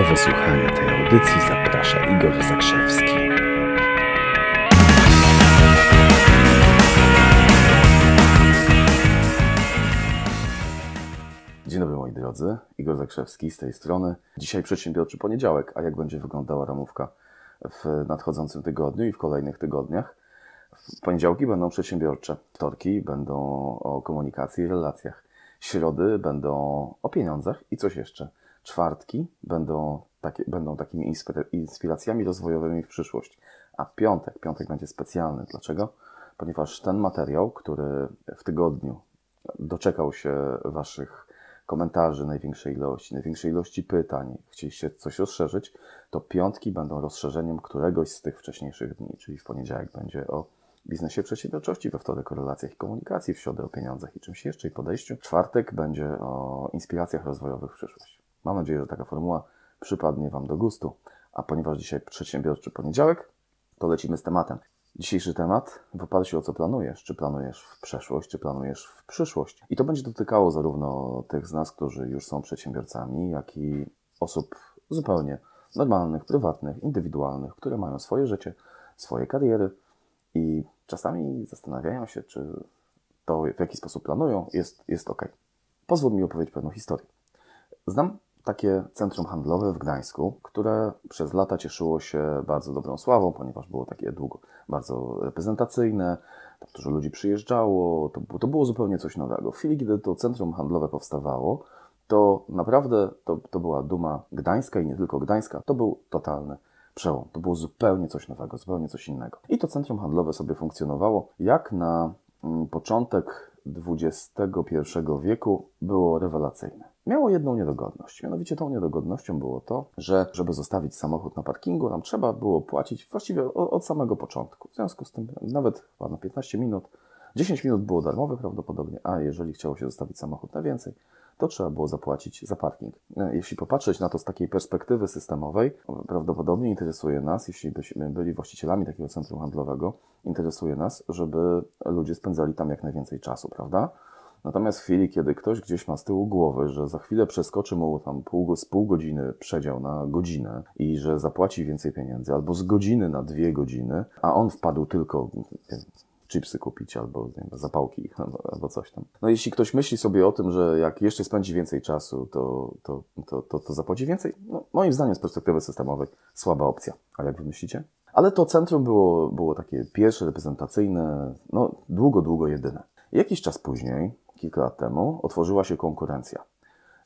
Do wysłuchania tej audycji zaprasza Igor Zakrzewski. Dzień dobry moi drodzy, Igor Zakrzewski z tej strony. Dzisiaj przedsiębiorczy poniedziałek, a jak będzie wyglądała ramówka w nadchodzącym tygodniu i w kolejnych tygodniach? Poniedziałki będą przedsiębiorcze, wtorki będą o komunikacji i relacjach, środy będą o pieniądzach i coś jeszcze. Czwartki będą, takie, będą takimi inspira- inspiracjami rozwojowymi w przyszłość, a piątek, piątek będzie specjalny. Dlaczego? Ponieważ ten materiał, który w tygodniu doczekał się Waszych komentarzy największej ilości, największej ilości pytań, chcieliście coś rozszerzyć, to piątki będą rozszerzeniem któregoś z tych wcześniejszych dni, czyli w poniedziałek będzie o biznesie przedsiębiorczości, we wtorek o relacjach i komunikacji, w środę o pieniądzach i czymś jeszcze i podejściu. Czwartek będzie o inspiracjach rozwojowych w przyszłość. Mam nadzieję, że taka formuła przypadnie Wam do gustu. A ponieważ dzisiaj przedsiębiorczy poniedziałek, to lecimy z tematem. Dzisiejszy temat w oparciu o co planujesz. Czy planujesz w przeszłość, czy planujesz w przyszłość. I to będzie dotykało zarówno tych z nas, którzy już są przedsiębiorcami, jak i osób zupełnie normalnych, prywatnych, indywidualnych, które mają swoje życie, swoje kariery i czasami zastanawiają się, czy to, w jaki sposób planują, jest, jest ok. Pozwól mi opowiedzieć pewną historię. Znam takie centrum handlowe w Gdańsku, które przez lata cieszyło się bardzo dobrą sławą, ponieważ było takie długo bardzo reprezentacyjne, tam dużo ludzi przyjeżdżało, to, to było zupełnie coś nowego. W chwili, kiedy to centrum handlowe powstawało, to naprawdę to, to była duma Gdańska i nie tylko Gdańska, to był totalny przełom. To było zupełnie coś nowego, zupełnie coś innego. I to centrum handlowe sobie funkcjonowało jak na mm, początek XXI wieku było rewelacyjne. Miało jedną niedogodność. Mianowicie tą niedogodnością było to, że żeby zostawić samochód na parkingu, nam trzeba było płacić właściwie od samego początku. W związku z tym nawet chyba na 15 minut, 10 minut było darmowe prawdopodobnie, a jeżeli chciało się zostawić samochód na więcej, to trzeba było zapłacić za parking. E, Jeśli popatrzeć na to z takiej perspektywy systemowej, prawdopodobnie interesuje nas, jeśli byśmy byli właścicielami takiego centrum handlowego, interesuje nas, żeby ludzie spędzali tam jak najwięcej czasu, prawda? Natomiast w chwili, kiedy ktoś gdzieś ma z tyłu głowy, że za chwilę przeskoczy mu tam pół, z pół godziny przedział na godzinę i że zapłaci więcej pieniędzy, albo z godziny na dwie godziny, a on wpadł tylko chipsy kupić albo nie wiem, albo coś tam. No jeśli ktoś myśli sobie o tym, że jak jeszcze spędzi więcej czasu, to, to, to, to, to zapłaci więcej, no, moim zdaniem z perspektywy systemowej słaba opcja. A jak wy myślicie? Ale to centrum było, było takie pierwsze, reprezentacyjne, no długo, długo jedyne. Jakiś czas później, kilka lat temu, otworzyła się konkurencja.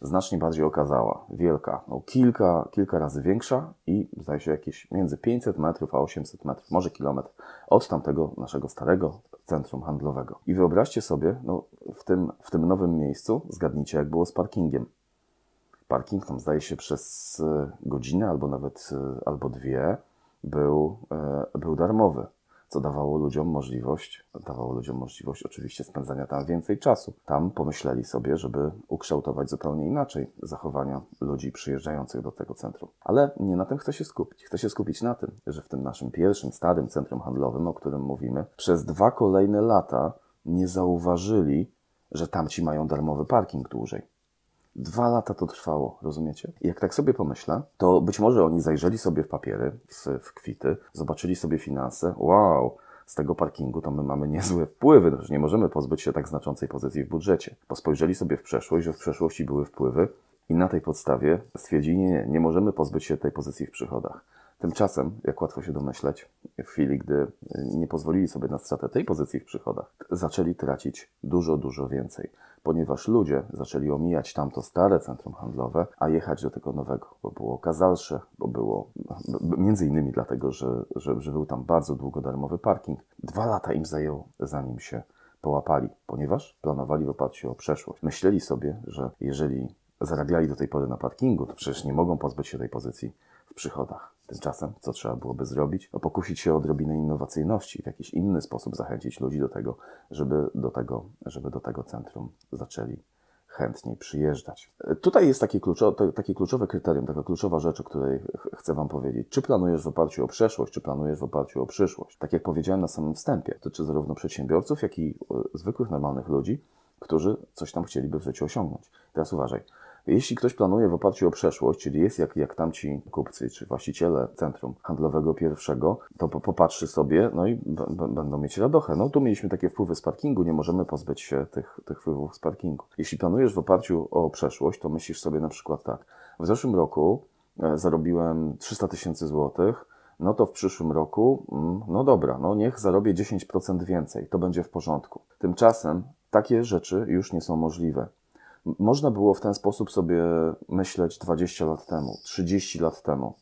Znacznie bardziej okazała, wielka, no kilka, kilka razy większa i zdaje się jakieś między 500 metrów a 800 metrów, może kilometr od tamtego naszego starego centrum handlowego. I wyobraźcie sobie, no, w, tym, w tym nowym miejscu, zgadnijcie jak było z parkingiem. Parking tam zdaje się przez e, godzinę albo nawet e, albo dwie był, e, był darmowy, co dawało ludziom możliwość, dawało ludziom możliwość oczywiście spędzania tam więcej czasu. Tam pomyśleli sobie, żeby ukształtować zupełnie inaczej zachowania ludzi przyjeżdżających do tego centrum. Ale nie na tym chcę się skupić. Chcę się skupić na tym, że w tym naszym pierwszym, starym centrum handlowym, o którym mówimy, przez dwa kolejne lata nie zauważyli, że tamci mają darmowy parking dłużej. Dwa lata to trwało, rozumiecie? I jak tak sobie pomyślę, to być może oni zajrzeli sobie w papiery, w, kwity, zobaczyli sobie finanse. Wow, z tego parkingu to my mamy niezłe wpływy, no, nie możemy pozbyć się tak znaczącej pozycji w budżecie. Bo spojrzeli sobie w przeszłość, że w przeszłości były wpływy i na tej podstawie stwierdzili, nie, nie, nie możemy pozbyć się tej pozycji w przychodach. Tymczasem, jak łatwo się domyśleć, w chwili, gdy nie pozwolili sobie na stratę tej pozycji w przychodach, zaczęli tracić dużo, dużo więcej, ponieważ ludzie zaczęli omijać tamto stare centrum handlowe, a jechać do tego nowego, bo było kazalsze, bo było między innymi dlatego, że, że, że był tam bardzo długo darmowy parking. Dwa lata im zajęło, zanim się połapali, ponieważ planowali w oparciu o przeszłość. Myśleli sobie, że jeżeli zarabiali do tej pory na parkingu, to przecież nie mogą pozbyć się tej pozycji w przychodach. Tymczasem, co trzeba byłoby zrobić? No, pokusić się o odrobinę innowacyjności, w jakiś inny sposób zachęcić ludzi do tego, żeby do tego, żeby do tego centrum zaczęli chętniej przyjeżdżać. Tutaj jest takie, kluczo, to, takie kluczowe kryterium, taka kluczowa rzecz, o której ch- chcę Wam powiedzieć. Czy planujesz w oparciu o przeszłość, czy planujesz w oparciu o przyszłość? Tak jak powiedziałem na samym wstępie, dotyczy zarówno przedsiębiorców, jak i e, zwykłych, normalnych ludzi, którzy coś tam chcieliby w życiu osiągnąć. Teraz uważaj. Jeśli ktoś planuje w oparciu o przeszłość, czyli jest jak, jak tamci kupcy czy właściciele centrum handlowego pierwszego, to po, popatrzy sobie, no i będą mieć radochę. No tu mieliśmy takie wpływy z parkingu, nie możemy pozbyć się tych, tych wpływów z parkingu. Jeśli planujesz w oparciu o przeszłość, to myślisz sobie na przykład tak. W zeszłym roku e, zarobiłem 300 tysięcy złotych, no to w przyszłym roku, mm, no dobra, no niech zarobię 10% więcej, to będzie w porządku. Tymczasem takie rzeczy już nie są możliwe. Można było w ten sposób sobie myśleć 20 lat temu, 30 lat temu.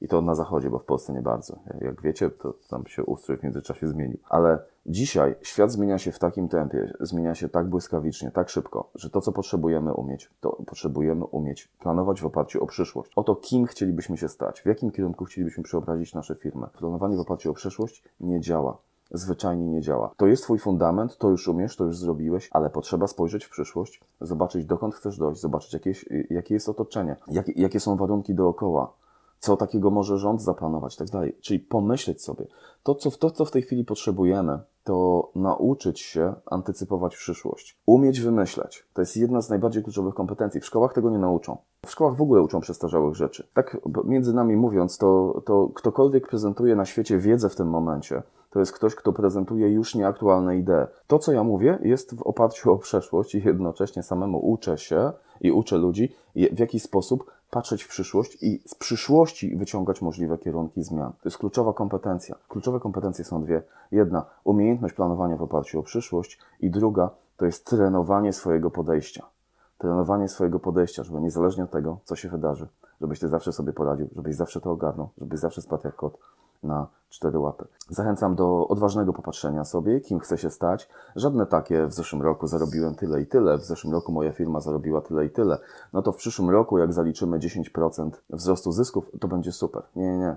I to na zachodzie, bo w Polsce nie bardzo. Jak wiecie, to tam się ustrój w międzyczasie zmienił. Ale dzisiaj świat zmienia się w takim tempie, zmienia się tak błyskawicznie, tak szybko, że to, co potrzebujemy umieć, to potrzebujemy umieć planować w oparciu o przyszłość. O to, kim chcielibyśmy się stać, w jakim kierunku chcielibyśmy przeobrazić nasze firmy. Planowanie w oparciu o przyszłość nie działa. Zwyczajnie nie działa. To jest Twój fundament, to już umiesz, to już zrobiłeś, ale potrzeba spojrzeć w przyszłość, zobaczyć dokąd chcesz dojść, zobaczyć jakieś, jakie jest otoczenie, jakie, jakie są warunki dookoła, co takiego może rząd zaplanować, tak dalej. Czyli pomyśleć sobie, to co, to, co w tej chwili potrzebujemy, to nauczyć się antycypować przyszłość. Umieć wymyślać. To jest jedna z najbardziej kluczowych kompetencji. W szkołach tego nie nauczą. W szkołach w ogóle uczą przestarzałych rzeczy. Tak między nami mówiąc, to, to ktokolwiek prezentuje na świecie wiedzę w tym momencie, to jest ktoś, kto prezentuje już nieaktualne idee. To, co ja mówię, jest w oparciu o przeszłość i jednocześnie samemu uczę się i uczę ludzi, w jaki sposób patrzeć w przyszłość i z przyszłości wyciągać możliwe kierunki zmian. To jest kluczowa kompetencja. Kluczowe kompetencje są dwie. Jedna, umiejętność planowania w oparciu o przyszłość i druga, to jest trenowanie swojego podejścia. Trenowanie swojego podejścia, żeby niezależnie od tego, co się wydarzy, żebyś ty zawsze sobie poradził, żebyś zawsze to ogarnął, żebyś zawsze spadł jak kot na cztery łapy. Zachęcam do odważnego popatrzenia sobie, kim chcę się stać. Żadne takie w zeszłym roku zarobiłem tyle i tyle, w zeszłym roku moja firma zarobiła tyle i tyle. No to w przyszłym roku, jak zaliczymy 10% wzrostu zysków, to będzie super. Nie, nie, nie.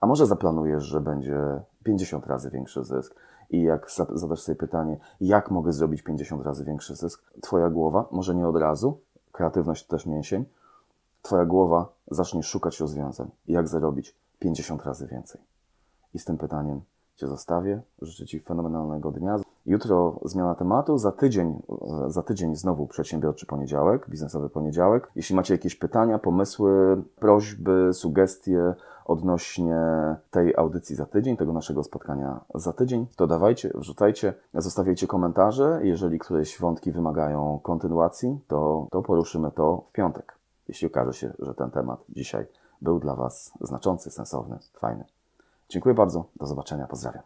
A może zaplanujesz, że będzie 50 razy większy zysk i jak za- zadasz sobie pytanie, jak mogę zrobić 50 razy większy zysk, twoja głowa, może nie od razu, kreatywność to też mięsień, twoja głowa zacznie szukać rozwiązań, jak zarobić 50 razy więcej. I z tym pytaniem Cię zostawię. Życzę Ci fenomenalnego dnia. Jutro zmiana tematu, za tydzień, za tydzień znowu przedsiębiorczy poniedziałek, biznesowy poniedziałek. Jeśli macie jakieś pytania, pomysły, prośby, sugestie odnośnie tej audycji za tydzień, tego naszego spotkania za tydzień, to dawajcie, wrzucajcie, zostawiajcie komentarze. Jeżeli któreś wątki wymagają kontynuacji, to, to poruszymy to w piątek. Jeśli okaże się, że ten temat dzisiaj był dla Was znaczący, sensowny, fajny. Dziękuję bardzo. Do zobaczenia. Pozdrawiam.